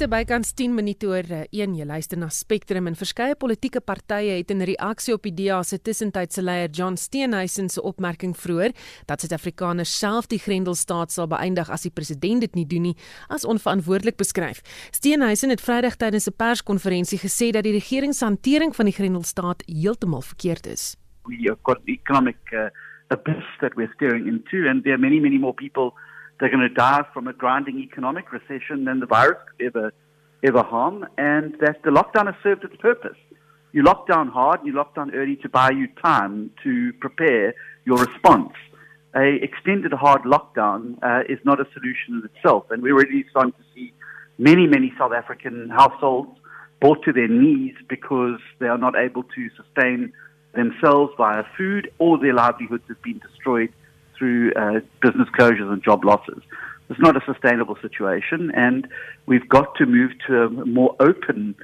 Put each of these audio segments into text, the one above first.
Dis bykans 10 minute oor 1 eh, jy luister na Spectrum en verskeie politieke partye het in reaksie op die DA se tussentydse leier John Steenhuisen se opmerking vroeër dat Suid-Afrikaners self die Grendelstaat sal beëindig as die president dit nie doen nie as onverantwoordelik beskryf. Steenhuisen het Vrydag tydens 'n perskonferensie gesê dat die regering se hantering van die Grendelstaat heeltemal verkeerd is. We have got economic uh, abyss that we're staring into and there are many many more people They're going to die from a grinding economic recession than the virus could ever, ever harm, and that the lockdown has served its purpose. You lock down hard, you lock down early to buy you time to prepare your response. A extended hard lockdown uh, is not a solution in itself, and we're already starting to see many, many South African households brought to their knees because they are not able to sustain themselves via food or their livelihoods have been destroyed through uh, business closures and job losses. It's not a sustainable situation, and we've got to move to a more open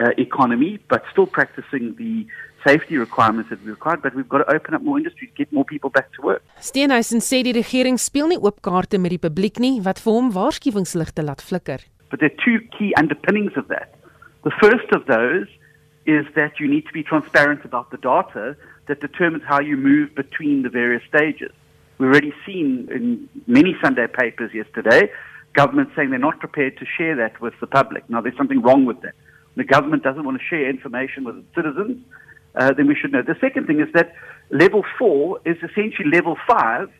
uh, economy, but still practicing the safety requirements that we require. But we've got to open up more industries, get more people back to work. Steenhuisen sê die regering speel nie oop kaarte met die publiek nie, wat vir hom waarskuwingsligte laat flikker. But there are two key underpinnings of that. The first of those is that you need to be transparent about the data that determines how you move between the various stages. We've already seen in many Sunday papers yesterday government saying they're not prepared to share that with the public. Now, there's something wrong with that. The government doesn't want to share information with its citizens, uh, then we should know. The second thing is that level four is essentially level five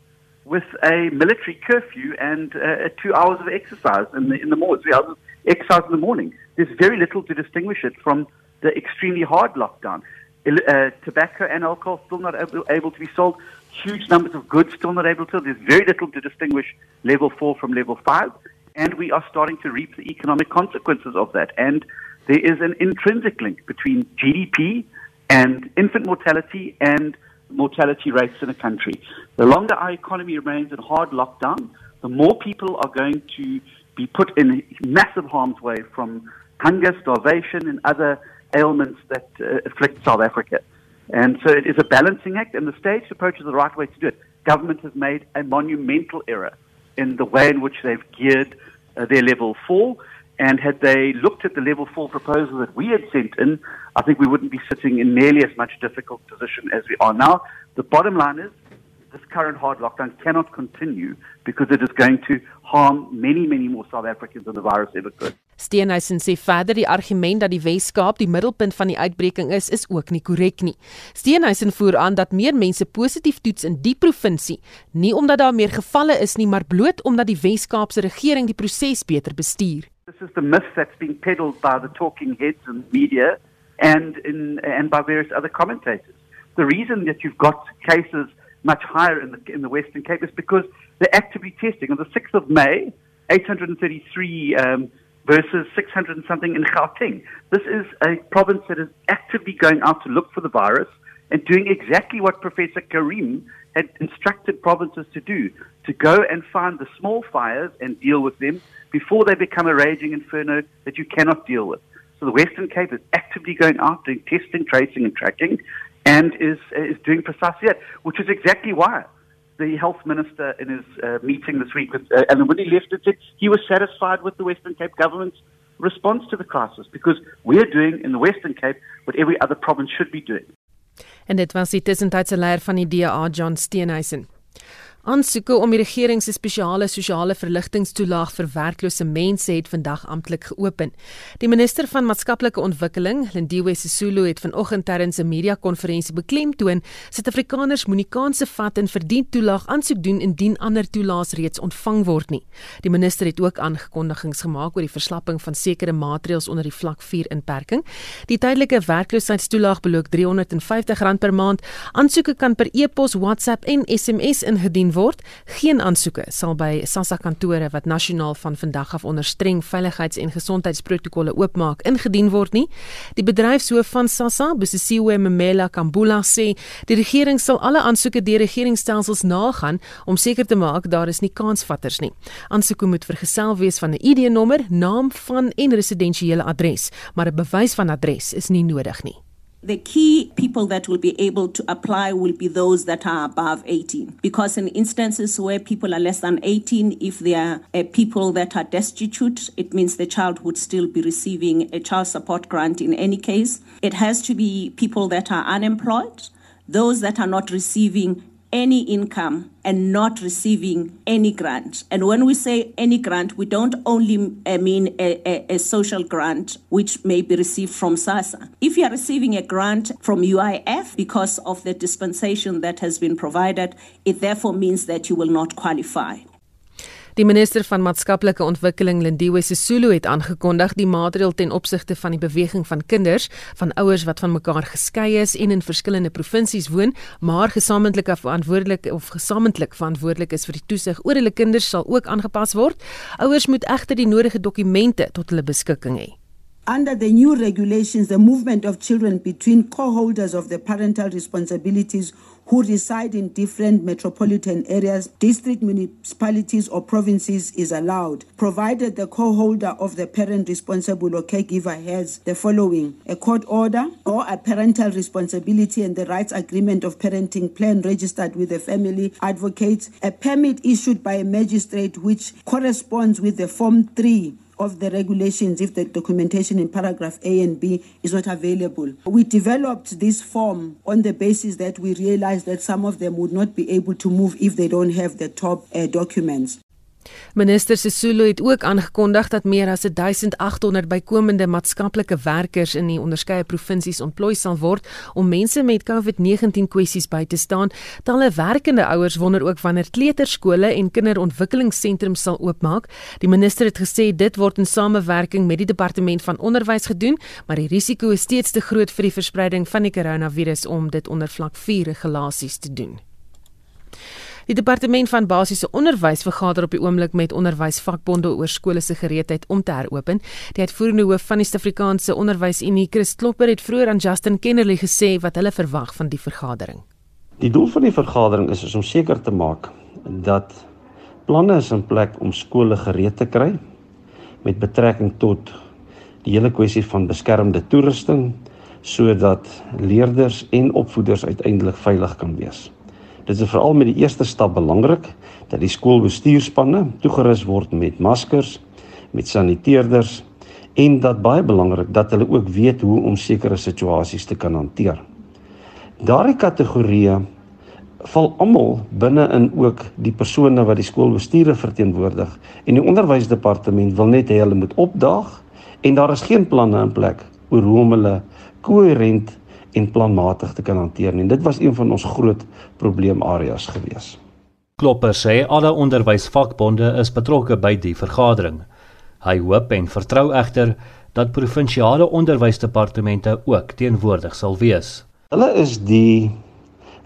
with a military curfew and uh, two hours of exercise in the, in the morning, three hours of exercise in the morning. There's very little to distinguish it from the extremely hard lockdown. Uh, tobacco and alcohol still not able, able to be sold huge numbers of goods still not able to. There's very little to distinguish level four from level five. And we are starting to reap the economic consequences of that. And there is an intrinsic link between GDP and infant mortality and mortality rates in a country. The longer our economy remains in hard lockdown, the more people are going to be put in massive harm's way from hunger, starvation, and other ailments that uh, afflict South Africa. And so it is a balancing act, and the staged approach is the right way to do it. Government has made a monumental error in the way in which they've geared uh, their level four. And had they looked at the level four proposal that we had sent in, I think we wouldn't be sitting in nearly as much difficult position as we are now. The bottom line is this current hard lockdown cannot continue because it is going to harm many, many more South Africans than the virus ever could. Steenhuisen sê verder die argument dat die Wes-Kaap die middelpunt van die uitbreking is, is ook nie korrek nie. Steenhuisen voer aan dat meer mense positief toets in die provinsie, nie omdat daar meer gevalle is nie, maar bloot omdat die Wes-Kaap se regering die proses beter bestuur. This is the myth that's being peddled by the talking heads and media and in and by various other commentators. The reason that you've got cases much higher in the in the Western Cape is because they're actively testing. On the 6th of May, 833 um, versus 600 and something in Gauteng. This is a province that is actively going out to look for the virus and doing exactly what Professor Karim had instructed provinces to do to go and find the small fires and deal with them before they become a raging inferno that you cannot deal with. So the Western Cape is actively going out doing testing, tracing, and tracking, and is is doing precisely that, which is exactly why the health minister in his uh, meeting this week with uh, Alan Woody left it said he was satisfied with the Western Cape government's response to the crisis because we're doing in the Western Cape what every other province should be doing. En dit was die tussentydse van die DA John Steenhuisen. Aansoeke om die regering se spesiale sosiale verligtingstoelaag vir werklose mense het vandag amptelik geopen. Die minister van maatskaplike ontwikkeling, Lindiwe Sisulu, het vanoggend terwyl 'n media-konferensie beklemtoon Suid-Afrikaners moenie kansse vat en verdien toelaag aansoek doen indien ander toelaas reeds ontvang word nie. Die minister het ook aangekondigings gemaak oor die verslapping van sekere maatreëls onder die vlak 4 inperking. Die tydelike werkloosheidstoelaag beloop R350 per maand. Aansoeke kan per e-pos, WhatsApp en SMS ingedien word. Geen aansoeke sal by SASSA kantore wat nasionaal van vandag af onder streng veiligheids- en gesondheidsprotokolle oopmaak ingedien word nie. Die bedryfshoof van SASSA, Busisiwe Memela Kambula sê, die regering sal alle aansoeke deur regeringsstelsels nagaan om seker te maak daar is nie kansvatters nie. Aansoeke moet vergesel wees van 'n ID-nommer, naam van en residensiële adres, maar 'n bewys van adres is nie nodig nie. The key people that will be able to apply will be those that are above 18. Because in instances where people are less than 18, if they are uh, people that are destitute, it means the child would still be receiving a child support grant in any case. It has to be people that are unemployed, those that are not receiving any income and not receiving any grant. And when we say any grant, we don't only uh, mean a, a, a, social grant which may be received from SASA. If you are receiving a grant from UIF because of the dispensation that has been provided, it therefore means that you will not qualify. Die minister van maatskaplike ontwikkeling Lindiwe Sisulu het aangekondig die maatreël ten opsigte van die beweging van kinders van ouers wat van mekaar geskei is en in verskillende provinsies woon, maar gesamentlik verantwoordelik of gesamentlik verantwoordelik is vir die toesig oor hulle kinders sal ook aangepas word. Ouers moet egter die nodige dokumente tot hulle beskikking hê. Under the new regulations, the movement of children between co-holders of the parental responsibilities who reside in different metropolitan areas, district municipalities or provinces is allowed, provided the co-holder of the parent responsible or caregiver has the following: a court order or a parental responsibility and the rights agreement of parenting plan registered with the family advocate, a permit issued by a magistrate which corresponds with the form 3 of the regulations if the documentation in paragraph A and B is not available. We developed this form on the basis that we realized that some of them would not be able to move if they don't have the top uh, documents. Minister Sisulu het ook aangekondig dat meer as 1800 bykomende maatskaplike werkers in die onderskeie provinsies ontplooi sal word om mense met COVID-19 kwessies by te staan. Talle werkende ouers wonder ook wanneer kleuterskole en kinderontwikkelingssentrums sal oopmaak. Die minister het gesê dit word in samewerking met die departement van onderwys gedoen, maar die risiko is steeds te groot vir die verspreiding van die koronavirus om dit onder vlak 4 regulasies te doen. Die departement van basiese onderwys vergader op die oomblik met onderwysvakbonde oor skole se gereedheid om te heropen. Die uitvoerende hoof van die Suid-Afrikaanse Onderwysunie, Chris Klopper, het vroeër aan Justin Kennerly gesê wat hulle verwag van die vergadering. Die doel van die vergadering is, is om seker te maak dat planne is in plek om skole gereed te kry met betrekking tot die hele kwessie van beskermde toerusting sodat leerders en opvoeders uiteindelik veilig kan wees. Dit is veral met die eerste stap belangrik dat die skoolbestuurspanne toegerus word met maskers, met saniteerders en dat baie belangrik dat hulle ook weet hoe om sekere situasies te kan hanteer. Daardie kategorieë val almal binne in ook die persone wat die skoolbestuure verteenwoordig en die onderwysdepartement wil net hê hulle moet opdaag en daar is geen planne in plek oor hoe om hulle koherent en planmatig te kan hanteer nie. Dit was een van ons groot probleemareas gewees. Klopper sê alle onderwysvakbonde is betrokke by die vergadering. Hy hoop en vertrou egter dat provinsiale onderwysdepartemente ook teenwoordig sal wees. Hulle is die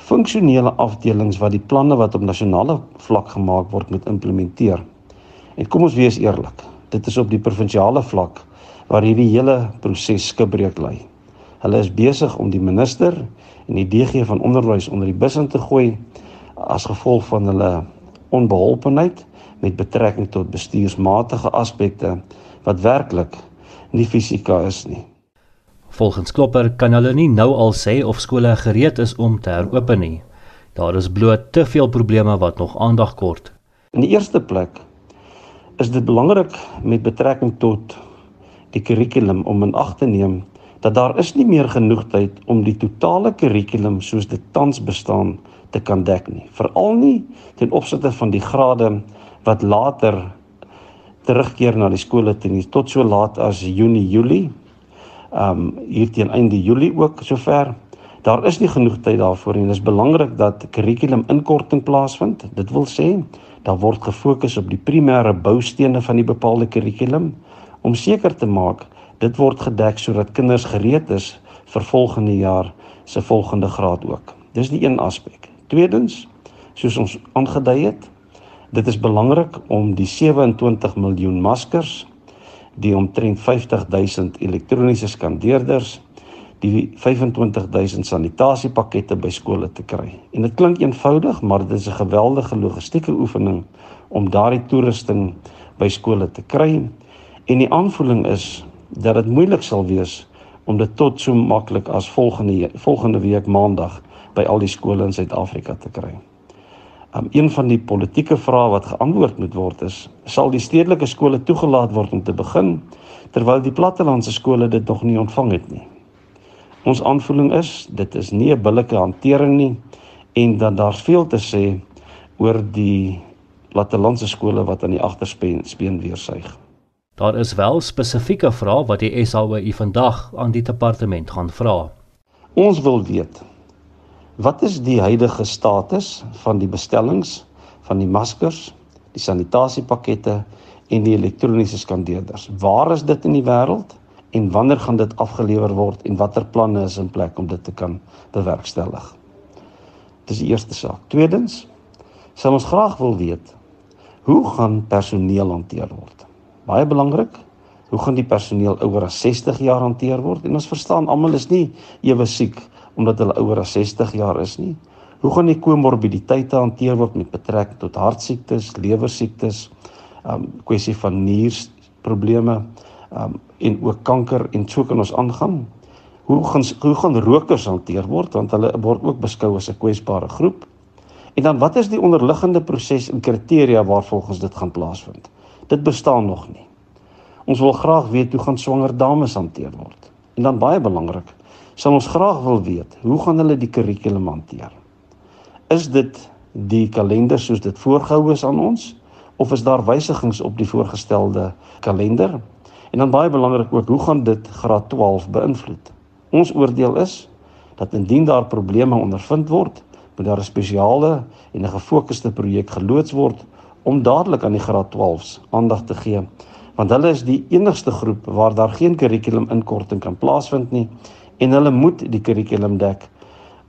funksionele afdelings wat die planne wat op nasionale vlak gemaak word moet implementeer. En kom ons wees eerlik, dit is op die provinsiale vlak waar hierdie hele proses skibreek lê. Hulle is besig om die minister en die DG van onderwys onder die bus in te gooi as gevolg van hulle onbeholpenheid met betrekking tot bestuursmatige aspekte wat werklik nie fisika is nie. Volgens Klopper kan hulle nie nou al sê of skole gereed is om te heropen nie. Daar is bloot te veel probleme wat nog aandag kort. In die eerste plek is dit belangrik met betrekking tot die kurrikulum om in ag te neem dat daar is nie meer genoeg tyd om die totale kurrikulum soos dit tans bestaan te kan dek nie. Veral nie ten opsigte van die grade wat later terugkeer na die skole toe nie tot so laat as Junie, Julie. Um hier teen einde Julie ook sover. Daar is nie genoeg tyd daarvoor en dit is belangrik dat kurrikulum inkorting plaasvind. Dit wil sê daar word gefokus op die primêre boustene van die bepaalde kurrikulum om seker te maak dit word gedek sodat kinders gereed is vir volgende jaar se volgende graad ook. Dis die een aspek. Tweedens, soos ons aangedui het, dit is belangrik om die 27 miljoen maskers, die omtrent 50000 elektroniese skandeerders, die 25000 sanitasiepakkette by skole te kry. En dit klink eenvoudig, maar dit is 'n geweldige logistieke oefening om daardie toerusting by skole te kry. En die aanvoeling is dat dit moeilik sal wees om dit tot so maklik as volgende volgende week maandag by al die skole in Suid-Afrika te kry. Um een van die politieke vrae wat geantwoord moet word is: sal die stedelike skole toegelaat word om te begin terwyl die plattelandse skole dit nog nie ontvang het nie? Ons aanvoeling is dit is nie 'n billike hantering nie en dat daar veel te sê oor die plattelandse skole wat aan die agterspeen speen weer suig. Daar is wel spesifieke vrae wat die SAOU vandag aan die departement gaan vra. Ons wil weet wat is die huidige status van die bestellings van die maskers, die sanitasiepakette en die elektroniese skandeerders. Waar is dit in die wêreld en wanneer gaan dit afgelewer word en watter planne is in plek om dit te kan bewerkstellig? Dis die eerste saak. Tweedens, sal ons graag wil weet hoe gaan personeel hanteer word? Baie belangrik, hoe gaan die personeel ouer as 60 jaar hanteer word? En ons verstaan almal is nie ewe siek omdat hulle ouer as 60 jaar is nie. Hoe gaan die komorbiditeite hanteer word met betrekking tot hartsiektes, lewersiektes, um kwessie van nierprobleme, um en ook kanker en so kan ons aangaan. Hoe gaan hoe gaan rokers hanteer word want hulle word ook beskou as 'n kwesbare groep? En dan wat is die onderliggende proses en kriteria waarvolgens dit gaan plaasvind? Dit bestaan nog nie. Ons wil graag weet hoe gaan swanger dames hanteer word. En dan baie belangrik, sal ons graag wil weet, hoe gaan hulle die kurrikulum hanteer? Is dit die kalender soos dit voorgehou is aan ons of is daar wysigings op die voorgestelde kalender? En dan baie belangrik ook, hoe gaan dit graad 12 beïnvloed? Ons oordeel is dat indien daar probleme ondervind word, moet daar 'n spesiale en 'n gefokusde projek geloods word om dadelik aan die graad 12s aandag te gee want hulle is die enigste groep waar daar geen kurrikulum inkorting kan plaasvind nie en hulle moet die kurrikulum dek.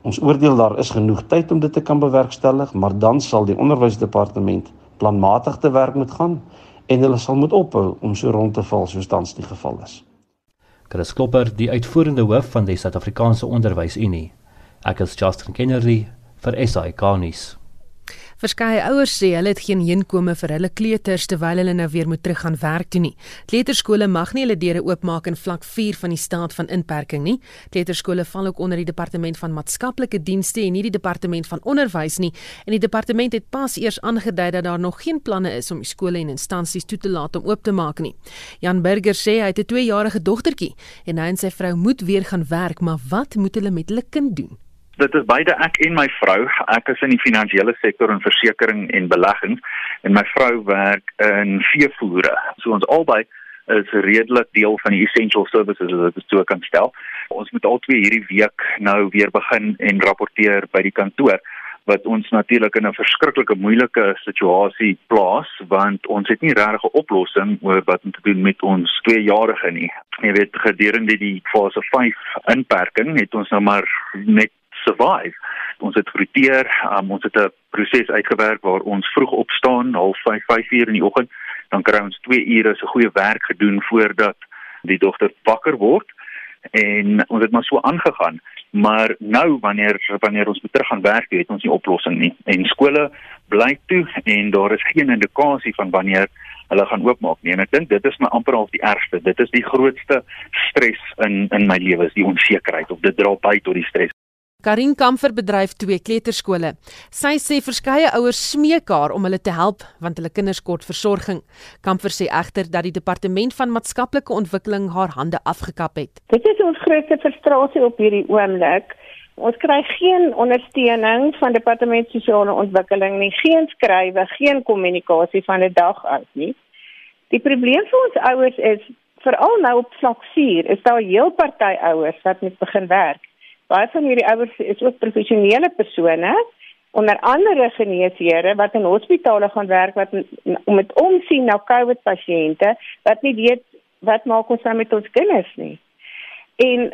Ons oordeel daar is genoeg tyd om dit te kan bewerkstellig, maar dan sal die onderwysdepartement planmatig te werk moet gaan en hulle sal moet ophou om so rond te val soos tans die geval is. Chris Klopper, die uitvoerende hoof van die Suid-Afrikaanse Onderwysunie. Ek is Justin Kennedy vir SAK nuus. Verskeie ouers sê hulle het geen inkome vir hulle kleuters terwyl hulle nou weer moet teruggaan werk toe nie. Kleuterskole mag nie hulle deure oopmaak in vlak 4 van die staat van inperking nie. Kleuterskole val ook onder die departement van maatskaplike dienste en nie die departement van onderwys nie. En die departement het pas eers aangedui dat daar nog geen planne is om die skole en instansies toe te laat om oop te maak nie. Jan Burger sê hy het 'n 2-jarige dogtertjie en hy en sy vrou moet weer gaan werk, maar wat moet hulle met hulle kind doen? Dit is beide ek en my vrou. Ek is in die finansiële sektor en versekerings en beleggings en my vrou werk in veevoere. So ons albei is redelik deel van die essential services as dit so kan stel. Ons moet albei hierdie week nou weer begin en rapporteer by die kantoor wat ons natuurlik in 'n verskriklike moeilike situasie plaas want ons het nie regtig 'n oplossing oor wat om te doen met ons tweejarige nie. Jy weet gedurende die fase 5 inperking het ons nou maar net survive. Ons het geroteer, um, ons het 'n proses uitgewerk waar ons vroeg opstaan, half 5, 5 uur in die oggend, dan kry ons 2 ure se goeie werk gedoen voordat die dogter wakker word en ons het maar so aangegaan. Maar nou wanneer wanneer ons moet terug gaan werk, het ons nie oplossing nie. En skole bly toe en daar is geen indikasie van wanneer hulle gaan oopmaak nie. En ek dink dit is my amper al die ergste. Dit is die grootste stres in in my lewe, is die onsekerheid of dit dra by tot die stres. Karin Kamfer bedryf twee kleuterskole. Sy sê verskeie ouers smeek haar om hulle te help want hulle kinders kort versorging. Kamfer sê egter dat die departement van maatskaplike ontwikkeling haar hande afgekap het. Dit is ons grootste frustrasie op hierdie oomblik. Ons kry geen ondersteuning van departement sosiale ontwikkeling nie, geen skrywe, geen kommunikasie van 'n dag uit nie. Die probleem vir ons ouers is veral nou op vlak 4 is daar heel party ouers wat moet begin werk baie van hierdie ouers is ook professionele persone onder andere geneesheere wat in hospitale gaan werk wat om met omsien na COVID pasiënte wat nie weet wat maak ons nou met ons kinders nie. En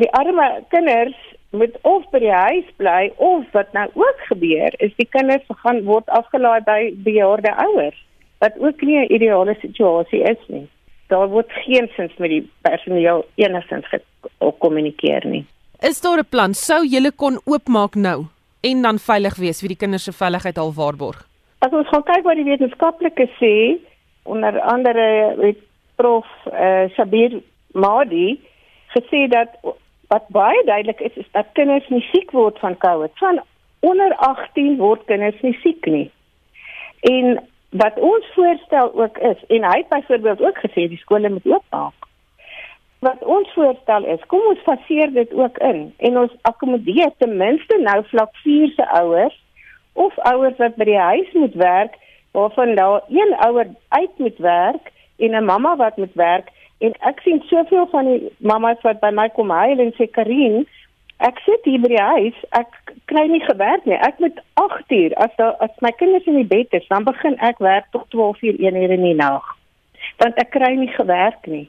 die arme kinders moet of by die huis bly of wat nou ook gebeur is die kinders gaan word afgelaai by bejaarde ouers wat ook nie 'n ideale situasie is nie. Daar word geen sins met die personeel enigstens gekommunikeer nie. Is daar 'n plan sou julle kon oopmaak nou en dan veilig wees vir die kinders se veiligheid al waarborg? As ons gaan kyk wat die wetenskaplike sê, onder andere met prof uh, Sabir Madi gesê dat wat baie duidelik is is dat kinders nie siek word van COVID. Van onder 18 word kinders nie siek nie. En wat ons voorstel ook is en hy het byvoorbeeld ook gesê die skole moet oopmaak. Wat ons voorstel is, kom ons faseer dit ook in en ons akkommodeer ten minste nou vlak 4 se ouers of ouers wat by die huis moet werk waarvan daar een ouer uit moet werk en 'n mamma wat moet werk. En ek sien soveel van die mammas wat by my kom huil en sê Karin ek sit hier by die huis ek kry nie gewerk nie. Ek moet 8 uur as daar as my kinders in die bed is dan begin ek werk tot 12 uur 1 uur in die nag want ek kry nie gewerk nie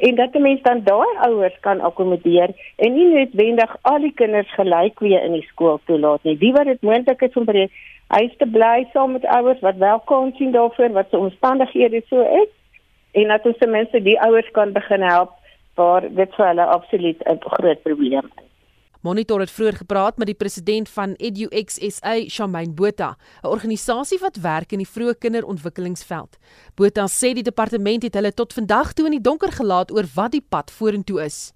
en dat 'n mens dan daai ouers kan akkommodeer en nie noodwendig al die kinders gelyk weer in die skool toelaat nie die wat dit moontlik is om by die huis te bly saam met ouers wat wel kan sien daarvoor wat se omstandighede so is en dat ons ten minste die ouers kan begin help waar dit vir hulle absoluut 'n groot probleem is. Monitor het vroeër gepraat met die president van EduX SA, Shamaine Botha, 'n organisasie wat werk in die vroeë kinderontwikkelingsveld. Botha sê die departement het hulle tot vandag toe in die donker gelaat oor wat die pad vorentoe is.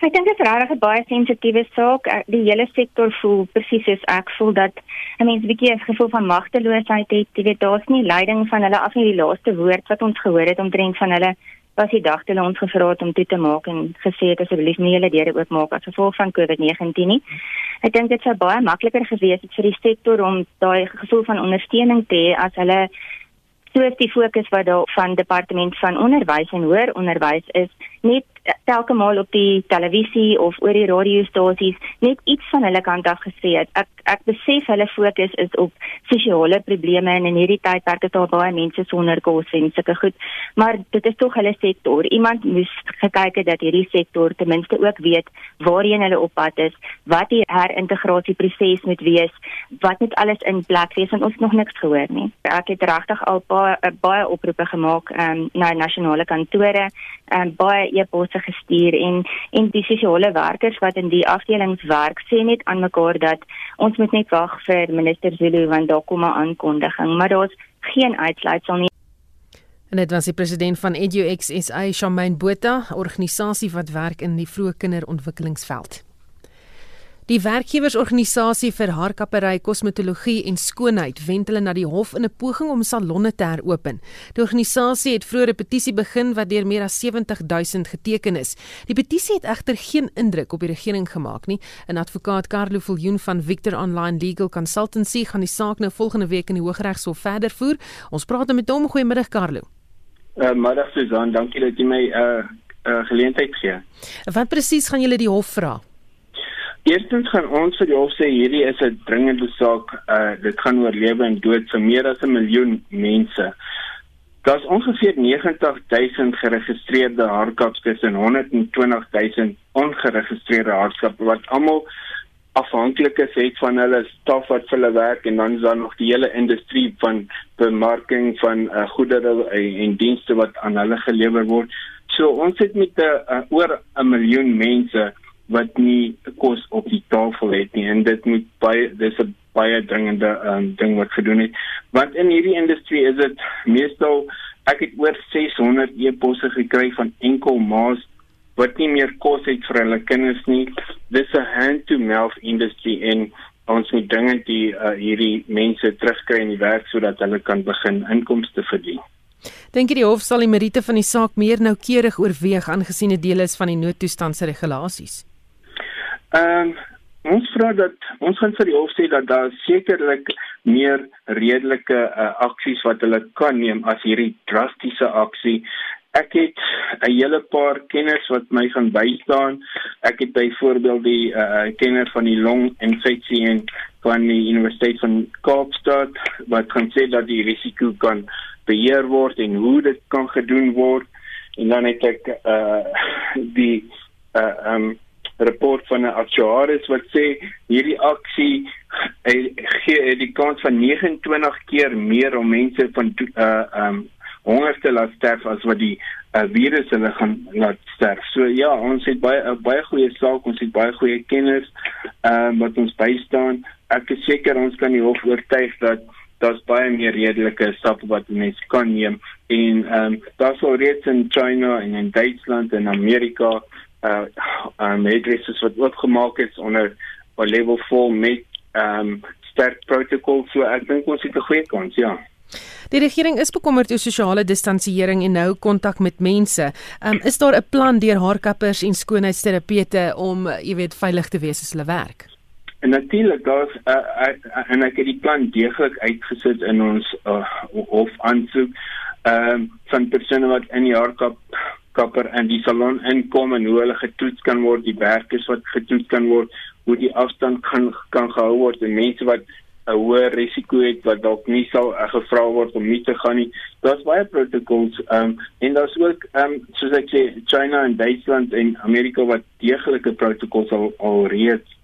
Ek dink dit is regtig 'n baie sensitiewe saak. Die hele sektor voel presies soos ek voel dat 'n mens 'n bietjie 'n gevoel van magteloosheid het. Jy weet daar's nie leiding van hulle af nie. Die laaste woord wat ons gehoor het omtrent van hulle was die dag toe hulle ons gevra het om toe te maak en gesê het asseblief nie hulle deure oopmaak as gevolg van COVID-19 nie. Ek dink dit sou baie makliker gewees het vir die sektor om daai gevoel van ondersteuning te hê as hulle soos die fokus wat daar van departement van onderwys en hoër onderwys is net telke maal op die televisie of oor die radiostasies net iets van hulle kant af gesê het. Ek ek besef hulle fokus is op sosiale probleme en in hierdie tydperk is daar baie mense sonder kos en sulke goed. Maar dit is tog hulle sektor. Iemand moes gekyk het dat hierdie sektor ten minste ook weet waarheen hulle op pad is, wat die herintegrasieproses moet wees, wat moet alles in plek wees en ons nog niks gehoor nie. Ek het regtig al baie baie oproepe gemaak um, na nasionale kantore um, baie e-pos mense gestuur en en die sosiale werkers wat in die afdelings werk sê net aan mekaar dat ons moet net wag vir minister Zulu want daar kom 'n aankondiging maar daar's geen uitsluitsel nie En dit was die president van EduX SA, Shamaine Botha, organisasie wat werk in die vroeë kinderontwikkelingsveld. Die werkgewersorganisasie vir haarkappery, kosmetologie en skoonheid wend hulle na die hof in 'n poging om salonne te heropen. Die organisasie het vroeër 'n petisie begin wat deur meer as 70000 geteken is. Die petisie het egter geen indruk op die regering gemaak nie. 'n Advokaat Carlo Viljoen van Victor Online Legal Consultancy gaan die saak nou volgende week in die Hooggeregshof verder voer. Ons praat met hom. Goeiemiddag Carlo. Uh, middag Susan, dankie dat jy my 'n uh, uh, geleentheid gee. Wat presies gaan julle die hof vra? Eerstens gaan ons vir die hof sê hierdie is 'n dringende saak. Uh dit gaan oor lewe en dood vir meer as 'n miljoen mense. Daar's ongeveer 90000 geregistreerde haarkapskes en 120000 ongeregistreerde haarkappe wat almal afhanklik is het van hulle staf wat vir hulle werk en dan is daar nog die hele industrie van bemarking van uh, goedere en, en dienste wat aan hulle gelewer word. So ons het met 'n uh, oor 'n miljoen mense wat nie kos op die tafel het nie. En dit moet baie dis 'n baie dringende um, ding wat gedoen het. Want in hierdie industrie is dit meestal ek het oor 600 e-posse gekry van enkel ma's wat nie meer kos het vir hulle kinders nie. Dis 'n hand to mouth industry en ons moet dringend die uh, hierdie mense terugkry in die werk sodat hulle kan begin inkomste verdien. Dink jy die hof sal die meriete van die saak meer noukeurig oorweeg aangesien dit deel is van die noodtoestand se regulasies? Ehm um, ons vra dat ons gaan vir die hof sê dat daar sekerlik meer redelike uh, aksies wat hulle kan neem as hierdie drastiese aksie. Ek het 'n hele paar kenners wat my gaan bystaan. Ek het byvoorbeeld die uh, kenner van die longinfeksie en van die Universiteit van Kaapstad wat kan sê dat die risiko kan beheer word en hoe dit kan gedoen word. En dan het ek uh, die uh, um, rapport van 'n aktuaris wat sê hierdie aksie gee die kans van 29 keer meer om mense van uh um honger te laat sterf as wat die uh, virus hulle gaan laat sterf. So ja, ons het baie uh, baie goeie saak, ons het baie goeie kenners um wat ons bystaan. Ek is seker ons kan die hof oortuig dat daar's baie meer redelike stappe wat mense kan neem en ehm um, daar's al reeds in China en in Duitsland en Amerika uh um hairdressers wat oopgemaak is onder 'n level 4 met um sterk protokol so ek dink ons het 'n goeie kans ja Die regering is bekommerd oor sosiale distansiering en nou kontak met mense. Um, is daar 'n plan deur haarkappers en skoonheidsterapeute om, jy weet, veilig te wees as hulle werk? En natuurlik daar's uh, uh, en ek het die plan deeglik uitgesit in ons uh, hof aansoek. Ehm um, van persone wat in die haarkap kapper en die salon inkom en hoe hulle getoets kan word, die werkers wat getoets kan word, hoe die afstand kan kan gehou word en mense wat 'n hoë risiko het wat dalk nie sal uh, gevra word om nie te gaan nie. Daar's baie protokols ehm um, en daar's ook ehm um, soos ek sê China en Duitsland en Amerika wat deeglike protokols al al reeds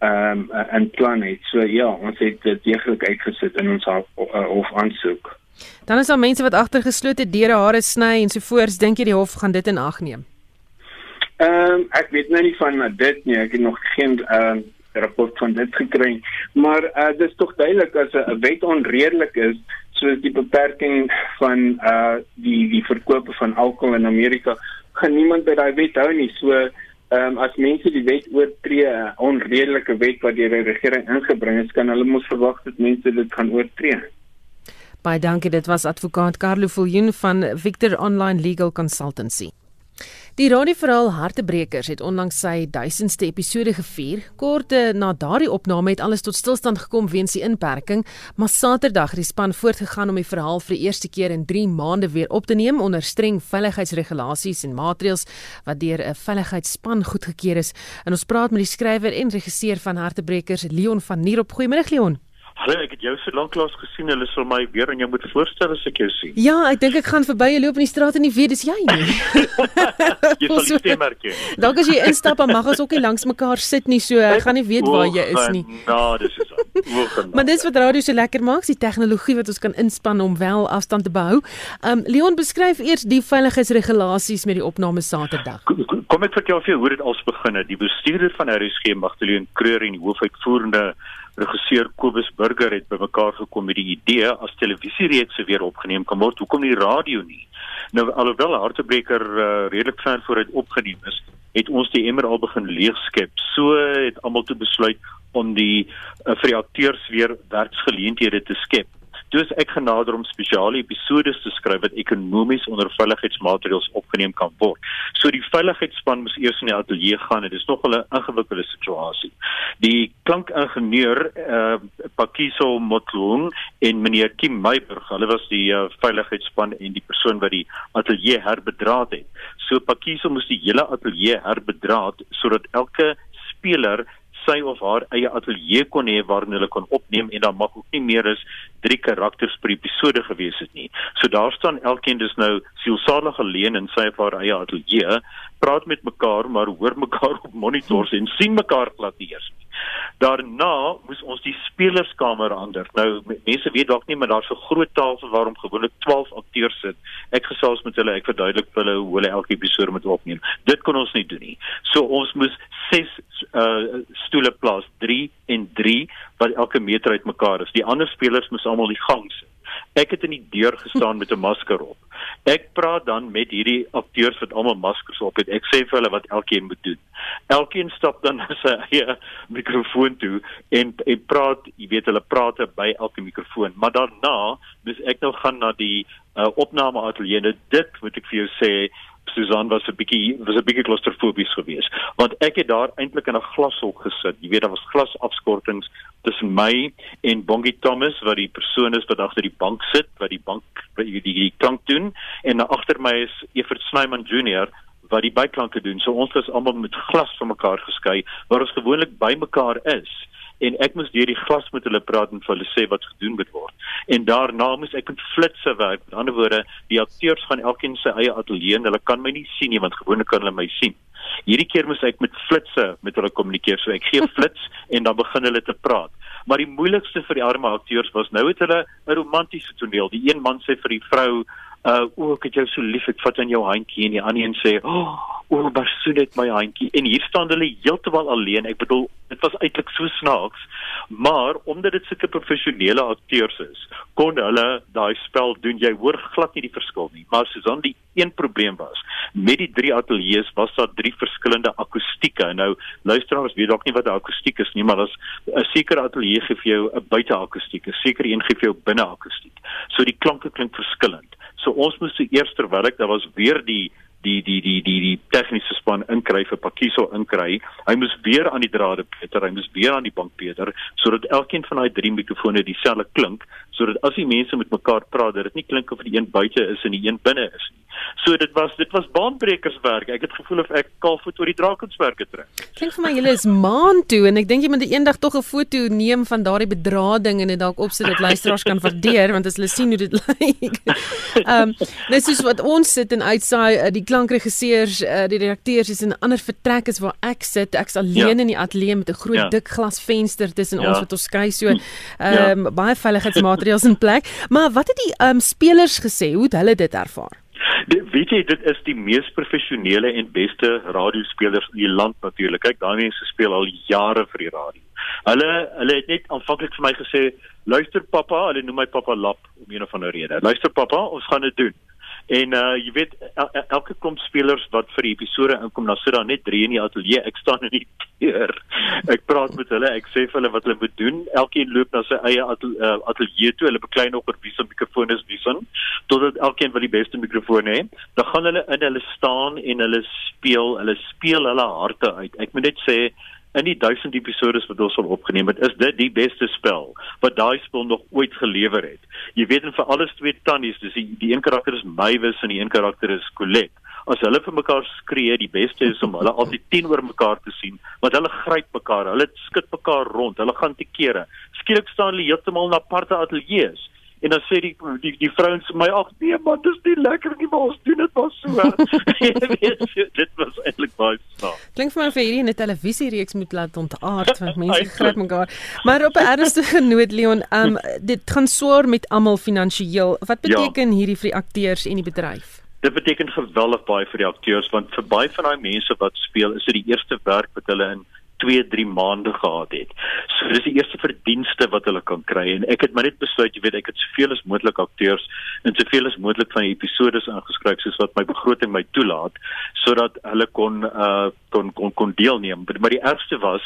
ehm um, in plan het. So ja, ons het dit deeglik uitgesit in ons hof, uh, hof aansoek. Dan is daar mense wat agter geslote deure hare sny en so voort. Dink jy die hof gaan dit in ag neem? Ehm um, ek weet nou nie van dit nie. Ek het nog geen ehm um, rapport van dit gekry. Maar uh, dit is tog duidelik as 'n wet onredelik is, soos die beperking van uh die die verkoop van alkohol in Amerika, gaan niemand by daai wet hou nie. So ehm um, as mense die wet oortree, 'n onredelike wet wat deur die regering ingebring is, kan hulle mos verwag dat mense dit gaan oortree. Baie dankie. Dit was advokaat Carlo Viljoen van Victor Online Legal Consultancy. Die radioverhaal Hartebrekers het onlangs sy 1000ste episode gevier. Kort na daardie opname het alles tot stilstand gekom weens die inperking, maar Saterdag het die span voortgegaan om die verhaal vir die eerste keer in 3 maande weer op te neem onder streng veiligheidsregulasies en maatreëls wat deur 'n veiligheidsspan goedgekeur is. En ons praat met die skrywer en regisseur van Hartebrekers, Leon van Nierop. Goeiemôre Leon. Hallo, ek het jou so lank lank gesien. Hulle sal my weer aan jou moet voorstel as ek jou sien. Ja, ek dink ek gaan verby jou loop in die straat en nie weet dis jy nie. jy sal die stem herken. Dalk as jy instap en mag ons ook nie langs mekaar sit nie, so ek gaan nie weet waar jy is nie. Nou, dis is. maar dis wat radio so lekker maak, die tegnologie wat ons kan inspann om wel afstand te behou. Um Leon beskryf eers die veiligheidsregulasies met die opname Saterdag. Kom ek vertel vir jou hoe dit als begin het. Die bestuurder van RSG Magdalene Kreur en die hoofuitvoerende regisseur Kobus Burger het bymekaar gekom met die idee as televisiereekse weer opgeneem kan word. Hoekom nie radio nie? Nou alhoewel Hartebreker uh, redelik ver vooruit opgeneem is, het ons die emmer al begin leegskep. So het almal toe besluit om die uh, vir die akteurs weer werksgeleenthede te skep. Dus ek genader om spesiale episode te skryf wat ekonomies onder veiligheidsmaatreëls opgeneem kan word. So die veiligheidsspan moes eers in die ateljee gaan en dit is nog 'n ingewikkelde situasie. Die klankingenieur eh uh, Pakiso Motlung en meneer Kim Meiburg, hulle was die uh, veiligheidsspan en die persoon wat die ateljee herbedraad het. So Pakiso moes die hele ateljee herbedraad sodat elke speler sy of haar eie ateljee kon hê waarin hulle kon opneem en dan mag ook nie meer as 3 karakters per episode gewees het nie. So daar staan elkeen dus nou sielsalig alleen in sy of haar eie ateljee, praat met mekaar maar hoor mekaar op monitors en sien mekaar glad nie eers nie. Daarna moes ons die spelerskamer ander. Nou mense weet dalk nie maar daar's 'n groot tafel waarom gewoonlik 12 akteurs sit. Ek gesels met hulle, ek verduidelik vir hulle hoe hulle elke episode moet opneem. Dit kon ons nie doen nie. So ons moes 6 uh stoele plaas, 3 en 3 wat elke meter uitmekaar is. Die ander spelers moes almal die gang sit. Ek het in die deur gestaan met 'n masker op. Ek praat dan met hierdie akteurs wat almal maskers op het. Ek sê vir hulle wat elkeen moet doen. Elkeen stap dan na sy eie mikrofoon toe en en praat, jy weet hulle praat by elke mikrofoon. Maar daarna, dis ek nou gaan na die uh, opname ateljee. Dit moet ek vir jou sê, Susan was 'n bietjie was 'n bietjie klaustrofobies geweest want ek het daar eintlik in 'n glashok gesit. Jy weet daar was glasafskortings tussen my en Bongie Thomas wat die persoon is wat agter die bank sit, wat die bank die die, die klank doen en agter my is Evert Snyman Junior wat die byklanke doen. So ons was almal met glas van mekaar geskei waar ons gewoonlik by mekaar is en ek moes deur die glas met hulle praat en vir hulle sê wat gedoen moet word. En daarna moes ek met flitsse werk. Met ander woorde, die akteurs gaan elkeen sy eie ateljee en hulle kan my nie sien nie want gewoonlik kan hulle my sien. Hierdie keer moes ek met flitsse met hulle kommunikeer. So ek gee flits en dan begin hulle te praat. Maar die moeilikste vir die arme akteurs was nou het hulle 'n romantiese toneel. Die een man sê vir die vrou, uh o ek het jou so lief ek vat aan jou handjie en die ander een sê o oh, maar so net my handjie en hier staan hulle heeltemal alleen ek bedoel dit was eintlik so snaaks maar omdat dit sulke professionele akteurs is kon hulle daai spel doen. Jy hoor glad nie die verskil nie. Maar Susan, die een probleem was, met die drie ateljee's was daar drie verskillende akoestieke. Nou luisteraars weet dalk nie wat 'n akoestiek is nie, maar as 'n sekere ateljee gee vir jou 'n buiteakoestiek, 'n sekere een gee vir jou binneakoestiek. So die klanke klink verskillend. So ons moes eers terwyl ek daar was weer die die die die die die tegniese span inkry vir Pakiso inkry. Hy moes weer aan die drade Peter, hy moes weer aan die bank Peter sodat elkeen van daai drie mikrofone dieselfde klink sodat as die mense met mekaar praat dit nie klink of die een buite is en die een binne is nie. So dit was dit was baanbrekerswerk. Ek het gevoel of ek kaalvoet oor die drakenswerke trek. Klink vir my julle is maan toe en ek dink jy moet eendag tog 'n foto neem van daardie bedrading en dit dalk opsit dat luisteraars kan waardeer want as hulle sien hoe dit lyk. Ehm um, dis is wat ons sit en uitsaai uh, die klankregisseurs, uh, die redakteurs is in 'n ander vertrek as waar ek sit. Ek's alleen ja. in die ateljee met 'n groot ja. dik glasvenster tussen ja. ons wat ons skei so. Hm. Ehm um, ja. baie veiligheidsmaatreëls in plek. Maar wat het die ehm um, spelers gesê? Hoe het hulle dit ervaar? Dit weet jy dit is die mees professionele en beste radiospelers in die land natuurlik. Kyk, daai mense speel al jare vir die radio. Hulle hulle het net aanvanklik vir my gesê, "Luister pappa, hulle noem my pappa Lap om een of ander rede. Luister pappa, ons gaan dit doen." En uh jy weet el elke klomp spelers wat vir die episode inkom, dan sit daar net 3 in die ateljee. Ek staan in die deur. Ek praat met hulle, ek sê vir hulle wat hulle moet doen. Elkeen loop na sy eie uh, ateljee toe. Hulle beklei nog oor wie se mikrofoon is wie se. Totdat elkeen wil die beste mikrofoon hê. Dan gaan hulle in, hulle staan en hulle speel, hulle speel hulle harte uit. Ek moet net sê in die 1000 episode wat ons al opgeneem het, is dit die beste spel wat daai spel nog ooit gelewer het. Jy weet en vir alles twee tannies, dis die, die een karakter is Maywis en die een karakter is Colette. As hulle vir mekaar skree, die beste is om hulle altyd teenoor mekaar te sien, want hulle gryp mekaar, hulle skud mekaar rond, hulle gaan te kere. Skielik staan hulle heeltemal na aparte ateljee's en dan sê die die die vrouens my ag nee maar dis nie lekker nie maar ons doen dit maar so. Weet dit was eintlik baie snaaks klink vir my vir hierdie 'n televisiereeks moet laat ontaard want mense gryp mekaar. Maar op 'n ernstige noot Leon um, dit gaan swaar met almal finansiëel. Wat ja. beteken ja. hierdie vir die akteurs en die bedryf? Dit beteken geweldig baie vir die akteurs want vir baie van daai mense wat speel is dit die eerste werk wat hulle in 2, 3 maande gehad het. So dis die eerste verdienste wat hulle kan kry en ek het maar net besluit, jy weet, ek het soveel as moontlik akteurs en soveel as moontlik van episode aangeskryf soos wat my begroting my toelaat sodat hulle kon uh kon kon kon deelneem. Maar die ergste was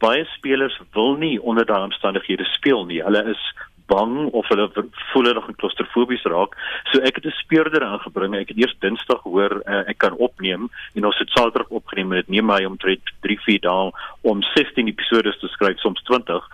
baie spelers wil nie onder daardie omstandighede speel nie. Hulle is bang of hulle voel hulle gaan klaustrofobies raak. So ek het 'n speurder aangebring. Ek het eers Dinsdag hoor uh, ek kan opneem en ons het Saterdag opgeneem en dit neem my omtrent 3-4 dae om 16 episode te skryf, soms 20.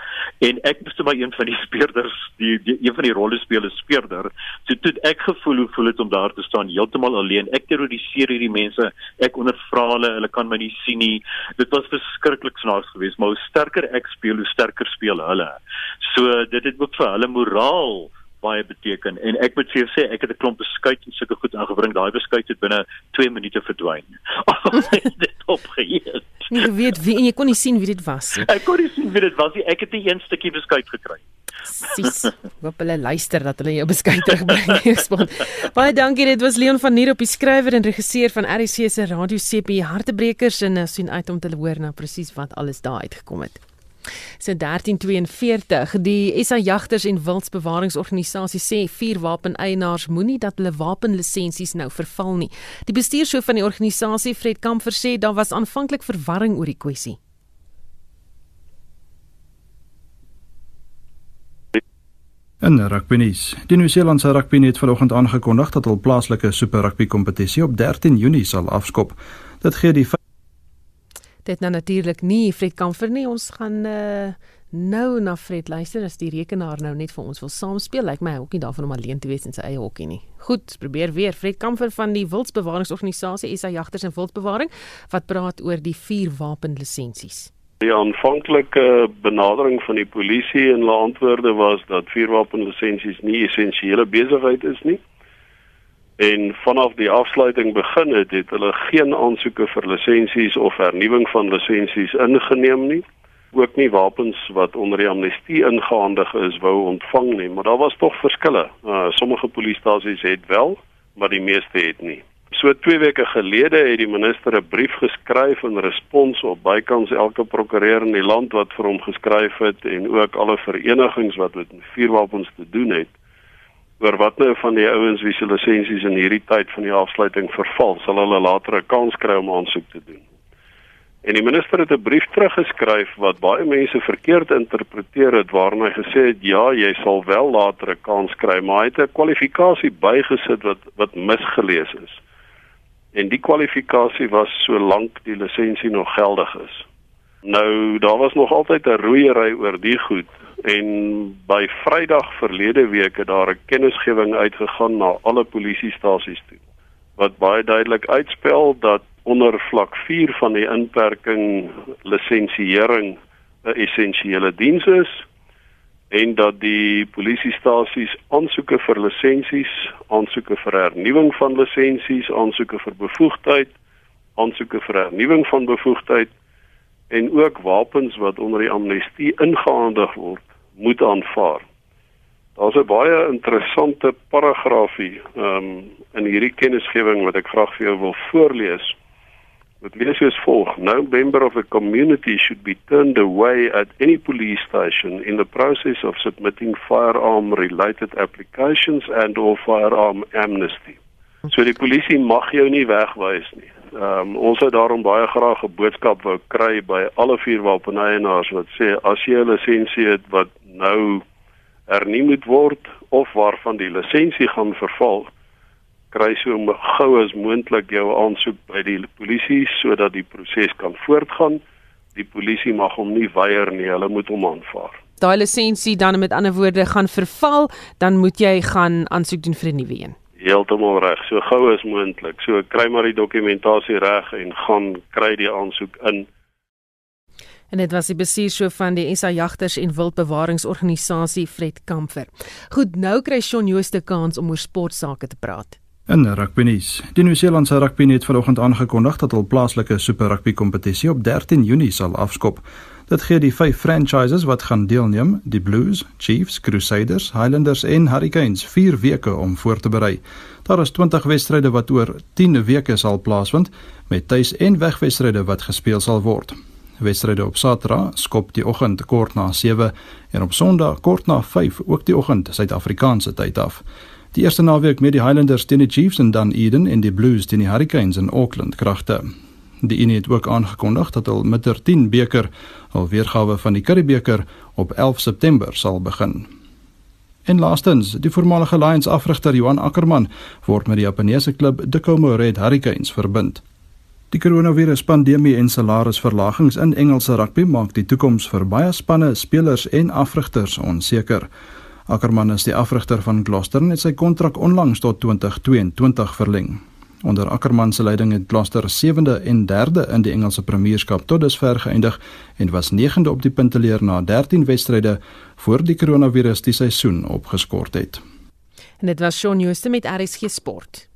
En ek moes maar een van die speurders, die, die een van die rollespelers speurder. So toe ek gevoel hoe voel dit om daar te staan heeltemal alleen. Ek terroriseer hierdie mense. Ek ondervra hulle. Hulle kan my nie sien nie. Dit was verskriklik snaaks geweest, maar hoe sterker ek speel, hoe sterker speel hulle. So dit het ook vir hulle hulle moraal baie beteken. En ek moet vir jou sê ek het 'n klomp beskuit en sulke goed aangebring. Daai beskuit het binne 2 minute verdwyn. Dit opgeëet. Jy weet wie en jy kon nie sien wie dit was ek kon nie sien wie dit was nie. Ek het net een stukkie beskuit gekry. Sis hoop hulle luister dat hulle jou beskuit terugbring baie dankie dit was Leon van Nier op die skrywer en regisseur van RC se radio CP hartebrekers en uh, sien uit om te hoor nou presies wat alles daar uitgekom het So 1342 die SA Jagters en Wildsbewaringsorganisasie sê vier wapeneienaars moenie dat hulle wapenlisensies nou verval nie. Die bestuurshoof van die organisasie Fred Kamfer sê daar was aanvanklik verwarring oor die kwessie. En rugby nuus. Die Nieu-Seelandse rugby het vanoggend aangekondig dat hul plaaslike super rugby kompetisie op 13 Junie sal afskop. Dit gee die Dit nou natuurlik nie Fred Kamfer nie. Ons gaan uh, nou na Fred luister as die rekenaar nou net vir ons wil saam speel. Lyk like my hokkie daarvan om alleen te wees in sy eie hokkie nie. Goed, probeer weer Fred Kamfer van die Wildsbewaringsorganisasie SA Jagters en Wildbewaring wat praat oor die vier wapenlisensies. Die aanvanklike benadering van die polisie en hulle antwoorde was dat vuurwapenlisensies nie essensiële besigheid is nie en vanaf die afsluiting begin het, het hulle geen aansoeke vir lisensies of vernuwing van lisensies ingeneem nie. Ook nie wapens wat onder die amnestie ingehandig is wou ontvang nie. Maar daar was tog verskille. Uh, sommige polisiestasies het wel maar die meeste het nie. So 2 weke gelede het die minister 'n brief geskryf in respons op bykans elke prokureur in die land wat vir hom geskryf het en ook alle verenigings wat met vuurwapens te doen het oor wat nou van die ouens wie se lisensies in hierdie tyd van die afsluiting verval, sal hulle later 'n kans kry om aansoek te doen. En die minister het 'n brief teruggeskryf wat baie mense verkeerd interpreteer het waarin hy gesê het ja, jy sal wel later 'n kans kry, maar hy het 'n kwalifikasie bygesit wat wat misgelees is. En die kwalifikasie was solank die lisensie nog geldig is. Nou, daar was nog altyd 'n roeiery oor die goed en by Vrydag verlede week het daar 'n kennisgewing uitgegaan na alle polisiestasies toe wat baie duidelik uitspel dat onder vlak 4 van die inperking lisensiering 'n essensiële diens is en dat die polisiestasies aansoeke vir lisensies, aansoeke vir hernuwing van lisensies, aansoeke vir bevoegdheid, aansoeke vir hernuwing van bevoegdheid en ook wapens wat onder die amnestie ingehandig word, moet aanvaar. Daar's 'n baie interessante paragraafie um, in hierdie kennisgewing wat ek graag vir jou wil voorlees. Dit lees soos volg: No member of the community should be turned away at any police station in the process of submitting firearm related applications and or firearm amnesty. So die polisie mag jou nie wegwys nie. Ehm um, ons sou daarom baie graag 'n boodskap wou kry by alle vuurwapeneienaars wat sê as jy 'n lisensie het wat nou hernie moet word of waarvan die lisensie gaan verval, kry so gou as moontlik jou aansoek by die polisie sodat die proses kan voortgaan. Die polisie mag hom nie weier nie, hulle moet hom aanvaar. Daai lisensie dan met ander woorde gaan verval, dan moet jy gaan aansoek doen vir 'n nuwe een. Heeltemal reg, so gou as moontlik. So kry maar die dokumentasie reg en gaan kry die aansoek in. En dit was die bestuurshoof van die SA Jagters en Wildbewaringsorganisasie Fred Kamfer. Goed, nou kry Shaun Jooste kans om oor sportsake te praat. In rugby nuus. Die Nieu-Seelandse rugby het vanoggend aangekondig dat hul plaaslike Super Rugby kompetisie op 13 Junie sal afskop. Dit gee die vyf franchises wat gaan deelneem, die Blues, Chiefs, Crusaders, Highlanders en Hurricanes, 4 weke om voor te berei. Daar is 20 wedstryde wat oor 10 weke sal plaasvind met tuis- en wegwedstryde wat gespeel sal word. Wedstryde op Saterdag skop die oggend kort na 7 en op Sondag kort na 5 ook die oggend Suid-Afrikaanse tyd af. Die eerste naweek met die Highlanders teen die Chiefs en dan Eden en die Blues teen die Hurricanes in Auckland kragte. Die Unie het ook aangekondig dat met 'n 10 beker al weergawe van die Curriebeeker op 11 September sal begin. En laastens, die voormalige Lions afrigter Johan Ackerman word met die Japaneese klub Tacoma Red Hurricanes verbind. Die koronaviruspandemie en salarisverlagings in Engelse rugby maak die toekoms vir baie spanne, spelers en afrigters onseker. Ackerman is die afrigter van Gloucester en het sy kontrak onlangs tot 2022 verleng. Onder Ackerman se leiding het Gloucester 7de en 3de in die Engelse Premierskap tot dusver geëindig en was 9de op die punteleer na 13 wedstryde voor die koronavirus die seisoen opgeskort het. En dit was Shaun Jooste met RSG Sport.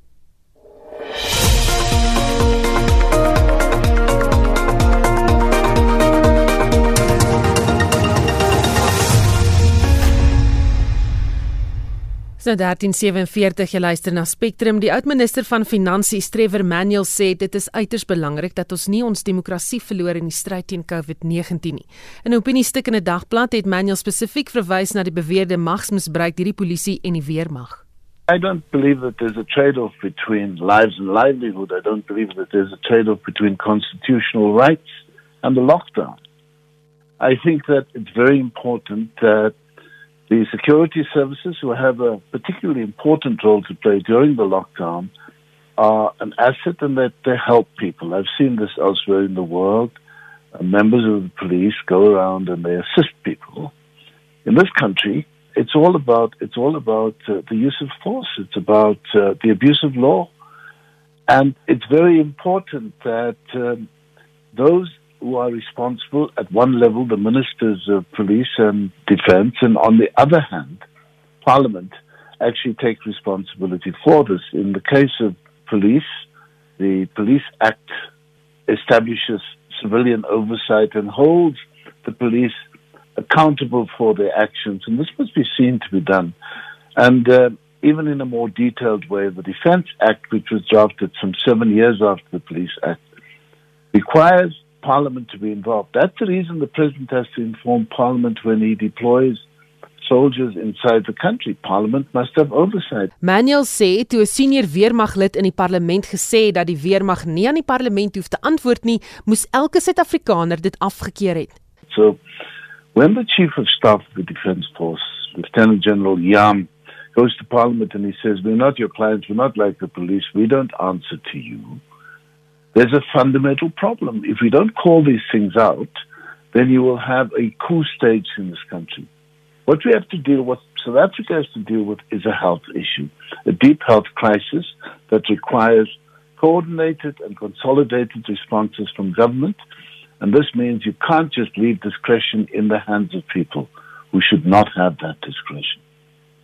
So 1347 jy luister na Spectrum. Die oudminister van Finansies, Trevor Manuel, sê dit is uiters belangrik dat ons nie ons demokrasie verloor in die stryd teen COVID-19 nie. In 'n opiniestuk in 'n dagblad het Manuel spesifiek verwys na die beweerde magsmisbruik deur die polisie en die weermag. I don't believe that there's a trade-off between lives and livelihood. I don't believe that there's a trade-off between constitutional rights and the lockdown. I think that it's very important that The security services, who have a particularly important role to play during the lockdown, are an asset and that they help people. I've seen this elsewhere in the world. Uh, members of the police go around and they assist people. In this country, it's all about it's all about uh, the use of force. It's about uh, the abuse of law, and it's very important that um, those who are responsible at one level, the ministers of police and defense, and on the other hand, parliament actually take responsibility for this. In the case of police, the Police Act establishes civilian oversight and holds the police accountable for their actions, and this must be seen to be done. And uh, even in a more detailed way, the Defense Act, which was drafted some seven years after the Police Act, requires Parliament to be involved. That's the reason the President has to inform Parliament when he deploys soldiers inside the country. Parliament must have oversight. Manuel sê toe 'n senior weermaglid in die parlement gesê dat die weermag nie aan die parlement hoef te antwoord nie, moes elke Suid-Afrikaner dit afgekeur het. So when the chief of staff of the defense force, Lieutenant General Yam, goes to parliament and he says, "We're not your clients, we're not like the police, we don't answer to you." There's a fundamental problem. If we don't call these things out, then you will have a coup stage in this country. What we have to deal with, South Africa has to deal with, is a health issue, a deep health crisis that requires coordinated and consolidated responses from government. And this means you can't just leave discretion in the hands of people who should not have that discretion.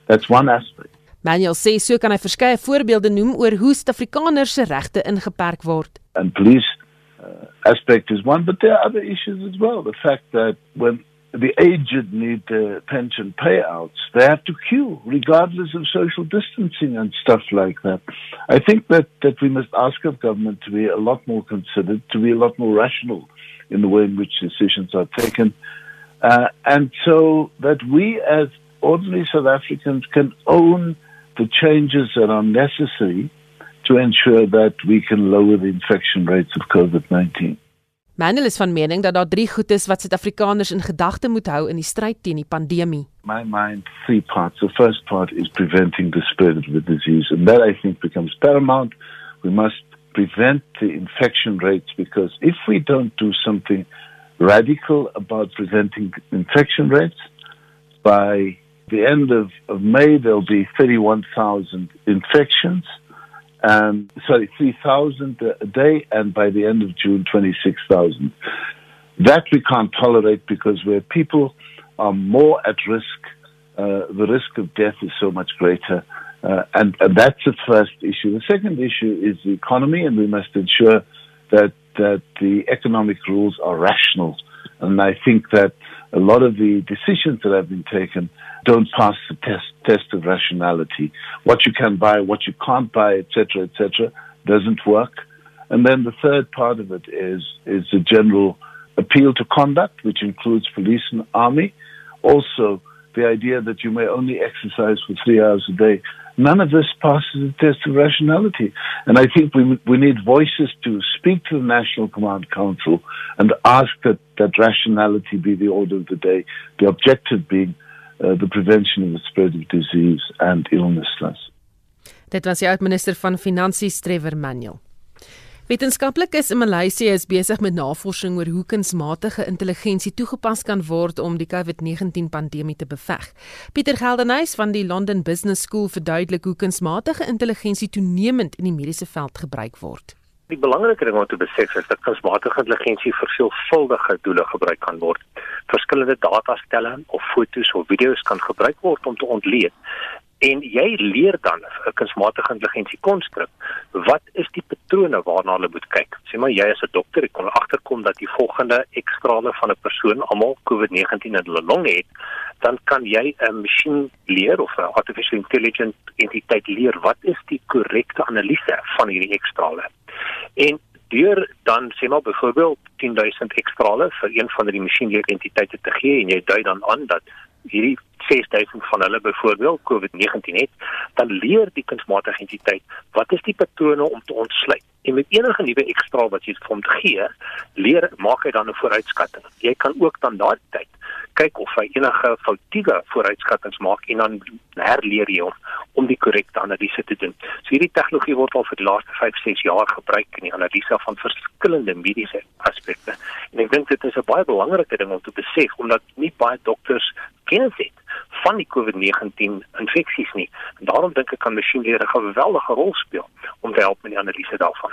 That's one aspect. Manuel sê so kan hy verskeie voorbeelde noem oor hoe Suid-Afrikaners se regte ingeperk word. And police uh, aspect is one, but there are other issues as well. The fact that when the aged need uh, pension payouts, they have to queue regardless of social distancing and stuff like that. I think that, that we must ask of government to be a lot more considered, to be a lot more rational in the way in which decisions are taken. Uh, and so that we as ordinary South Africans can own the changes that are necessary to ensure that we can lower the infection rates of COVID-19. Manuel is van mening dat daar drie goed is wat Suid-Afrikaners in gedagte moet hou in die stryd teen die pandemie. My mind three parts. The first part is preventing the spread of the disease and that I think becomes paramount. We must prevent the infection rates because if we don't do something radical about preventing infection rates by the end of, of May, there'll be 31,000 infections, and sorry, 3,000 a day, and by the end of June, 26,000. That we can't tolerate because where people are more at risk, uh, the risk of death is so much greater. Uh, and, and that's the first issue. The second issue is the economy, and we must ensure that, that the economic rules are rational. And I think that a lot of the decisions that have been taken don't pass the test test of rationality. What you can buy, what you can't buy, etc., etc., doesn't work. And then the third part of it is is the general appeal to conduct, which includes police and army. Also, the idea that you may only exercise for three hours a day. None of this passes the test of rationality. And I think we, we need voices to speak to the National Command Council and ask that, that rationality be the order of the day, the objective being uh, the prevention of the spread of disease and illness. Dit was die uitminister van Finansies Trevor Manuel. Wetenskaplikes in Maleisië is besig met navorsing oor hoe kunsmatige intelligensie toegepas kan word om die COVID-19 pandemie te beveg. Pieter Geldenhuys van die London Business School verduidelik hoe kunsmatige intelligensie toenemend in die mediese veld gebruik word. Die belangrike ding om te besef is dat kunsmatige intelligensie vir veelvuldige doele gebruik kan word. Verskillende datastelle of fotos of video's kan gebruik word om te ontleed. En jy leer dan 'n kunsmatige intelligensie konstruk. Wat is die patrone waarna hulle moet kyk? Sê maar jy as 'n dokter ek kon agterkom dat die volgende ekstrale van 'n persoon almal COVID-19 in hulle long het dan kan jy 'n masjien leer of 'n artificial intelligence entiteit leer wat is die korrekte analise van hierdie ekstrale en deur dan sê maar byvoorbeeld 10000 ekstrale vir een van die masjienleer entiteite te gee en jy dui dan aan dat hierdie 6000 van hulle byvoorbeeld COVID-19 het, dan leer die kunsmatige entiteit wat is die patrone om te ontsluit. En met enige nuwe ekstra wat jy vir hom gee, leer maak hy dan 'n vooruitskatting. Jy kan ook dan daardie tyd kyk of hy enige foutiewe vooruitskattinge maak en dan herleer jy hom om die korrekte analise te doen. So hierdie tegnologie word al vir die laaste 5, 6 jaar gebruik in die analise van verskillende mediese aspekte. En ek dink dit is 'n baie belangrike ding om te besef omdat nie baie dokters kennis het van die COVID-19 infeksies nie. En daarom dink ek kan masjienleer 'n geweldige rol speel om te help met die analise daarvan.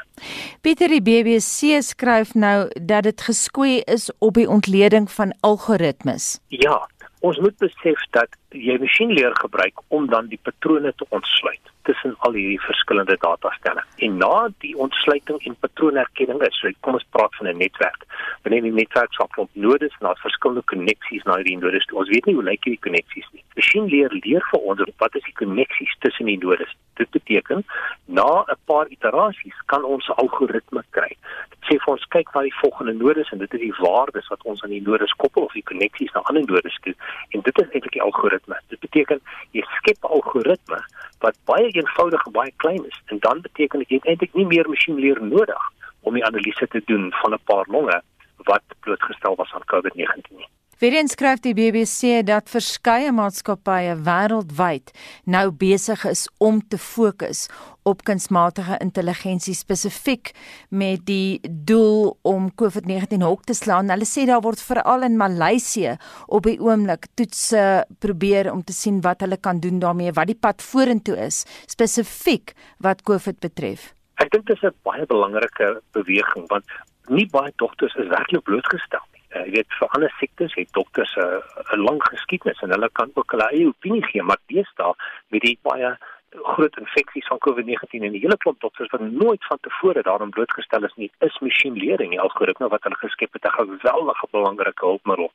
Pieter die BBC skryf nou dat dit geskwee is op die ontleding van algoritmes. Ja, ons moet besef dat jy masjienleer gebruik om dan die patrone te ontsluit. tussen al hierdie verskillende datastelle. En na die ontsluiting en patroonherkenning is, so kom ons praat van 'n netwerk. Wanneer die netwerk sal klop nodes na verskillende koneksies na hierdie nodes. Ons weet nie hoe lyk hierdie koneksies nie. Masjien leer leer vir ons wat is die koneksies tussen die nodes. Dit beteken na 'n paar iterasies kan ons 'n algoritme kry. Dit sê vir ons kyk na die volgende nodes en dit is die waardes wat ons aan die nodes koppel of die koneksies na ander nodes toe. En dit is eintlik die algoritme. Dit beteken jy skep 'n algoritme wat baie eenvoudig en baie klein is en dan beteken dit jy eintlik nie meer masjienleer nodig om die analise te doen van 'n paar longe wat blootgestel was aan COVID-19 nie. Weer skryf die BBC dat verskeie maatskappye wêreldwyd nou besig is om te fokus op kunsmatige intelligensie spesifiek met die doel om COVID-19 hok te slaan. Hulle sê daar word veral in Maleisië op die oomblik toetse probeer om te sien wat hulle kan doen daarmee, wat die pad vorentoe is spesifiek wat COVID betref. Ek dink dit is 'n baie belangrike beweging want nie baie dokters is werklik blootgestel uh, jy weet vir ander siektes het dokters 'n uh, 'n lang geskiedenis en hulle kan ook hulle eie opinie gee maar deesdae met die baie groot infeksies van COVID-19 en die hele klomp dokters wat nooit van tevore daarom blootgestel is nie is masjienleerling die algoritme wat hulle geskep het 'n geweldige belangrike hulpmiddel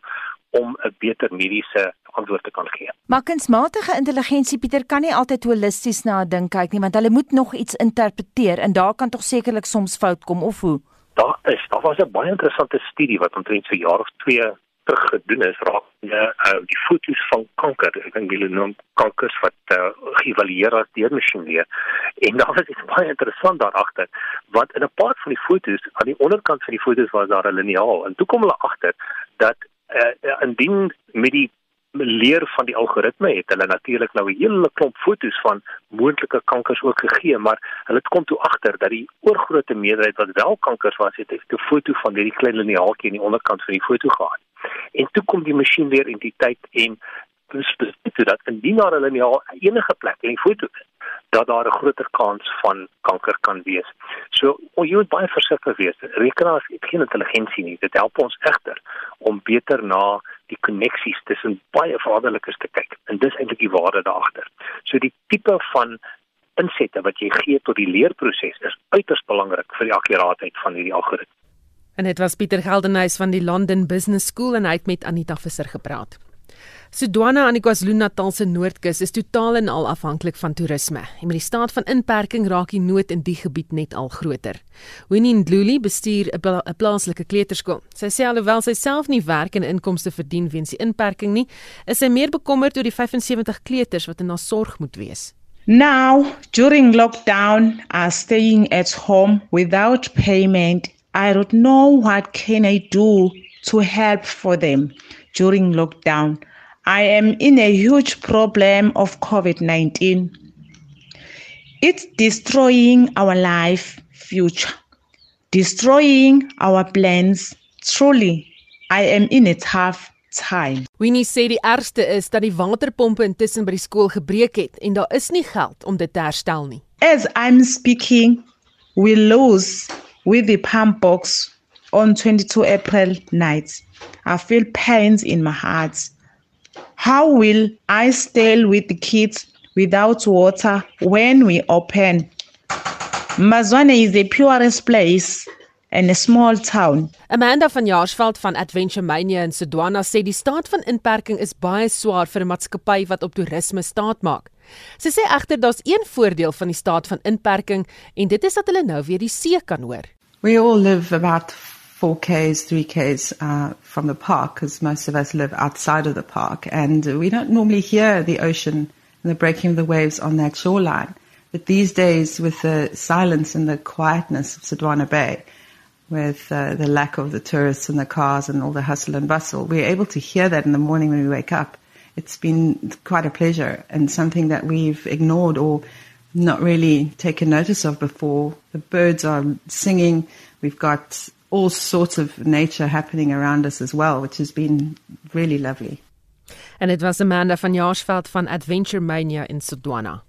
om 'n beter mediese antwoord te kan gee. Maar kunsmatige intelligensie Pieter kan nie altyd holisties na 'n ding kyk nie want hulle moet nog iets interpreteer en daar kan tog sekerlik soms fout kom of hoe? daar is daar was 'n baie interessante studie wat omtrent so jaar of 2 terug gedoen is raak ja uh, die fotos van kanker. Ek dink hulle noem kankers wat uh, geëvalueer as deur masjienleer en daar was iets baie interessant daar agter want in 'n paar van die fotos aan die onderkant van die fotos was daar 'n liniaal. En toe kom hulle agter dat uh, indien met die leer van die algoritme het hulle natuurlik nou 'n hele klomp fotos van moontlike kankers ook gegee, maar hulle het kom toe agter dat die oorgrootste meerderheid wat wel kankers was, het 'n foto van hierdie klein liniaaltjie aan die onderkant van die foto gehad. En toe kom die masjien weer identiteit en spesifiek dat indien daar hulle nie enige plek in die foto is dat daar 'n groter kans van kanker kan wees. So jy moet baie versigtig wees. Rekenaars het geen intelligensie nie. Dit help ons egter om beter na die koneksies tussen baie vaderlikes te kyk. En dis eintlik die waarde daar agter. So die tipe van insette wat jy gee tot die leerproses is uiters belangrik vir die akkuraatheid van hierdie algoritme. En dit was Pieter Geldenhuys van die London Business School en hy het met Anita Visser gepraat. Sudwana aan die KwaZulu-Natal se noordkus is totaal en al afhanklik van toerisme. En met die staat van inperking raak die nood in die gebied net al groter. Winnie Ndluli bestuur 'n pla plaaslike kleuterskool. Sy sê alhoewel sy self nie werk en inkomste verdien weens die inperking nie, is sy meer bekommerd oor die 75 kleuters wat in haar sorg moet wees. Now, during lockdown, are staying at home without payment. I don't know what can I do to help for them during lockdown. I am in a huge problem of COVID 19. It's destroying our life future, destroying our plans. Truly, I am in a tough time. Winnie sê die ergste is dat die waterpompe intussen by die skool gebreek het en daar is nie geld om dit te herstel nie. As I'm speaking, we lose with the pump box on 22 April night. I feel pains in my heart. How will I stay with the kids without water when we open? Mazwane is the purest place in a small town. Amanda van Jaarsveld van Adventure Mania in Sudwana sê die staat van inperking is baie swaar vir 'n maatskappy wat op toerisme staat maak. Sy sê egter daar's een voordeel van die staat van inperking en dit is dat hulle nou weer die see kan hoor. We all live about 4Ks, 3Ks uh, from the park because most of us live outside of the park and we don't normally hear the ocean and the breaking of the waves on that shoreline. But these days, with the silence and the quietness of Sodwana Bay, with uh, the lack of the tourists and the cars and all the hustle and bustle, we're able to hear that in the morning when we wake up. It's been quite a pleasure and something that we've ignored or not really taken notice of before. The birds are singing. We've got all sorts of nature happening around us as well, which has been really lovely. En dit was Amanda van Jaarsveld van Adventure Mania in Sodwana.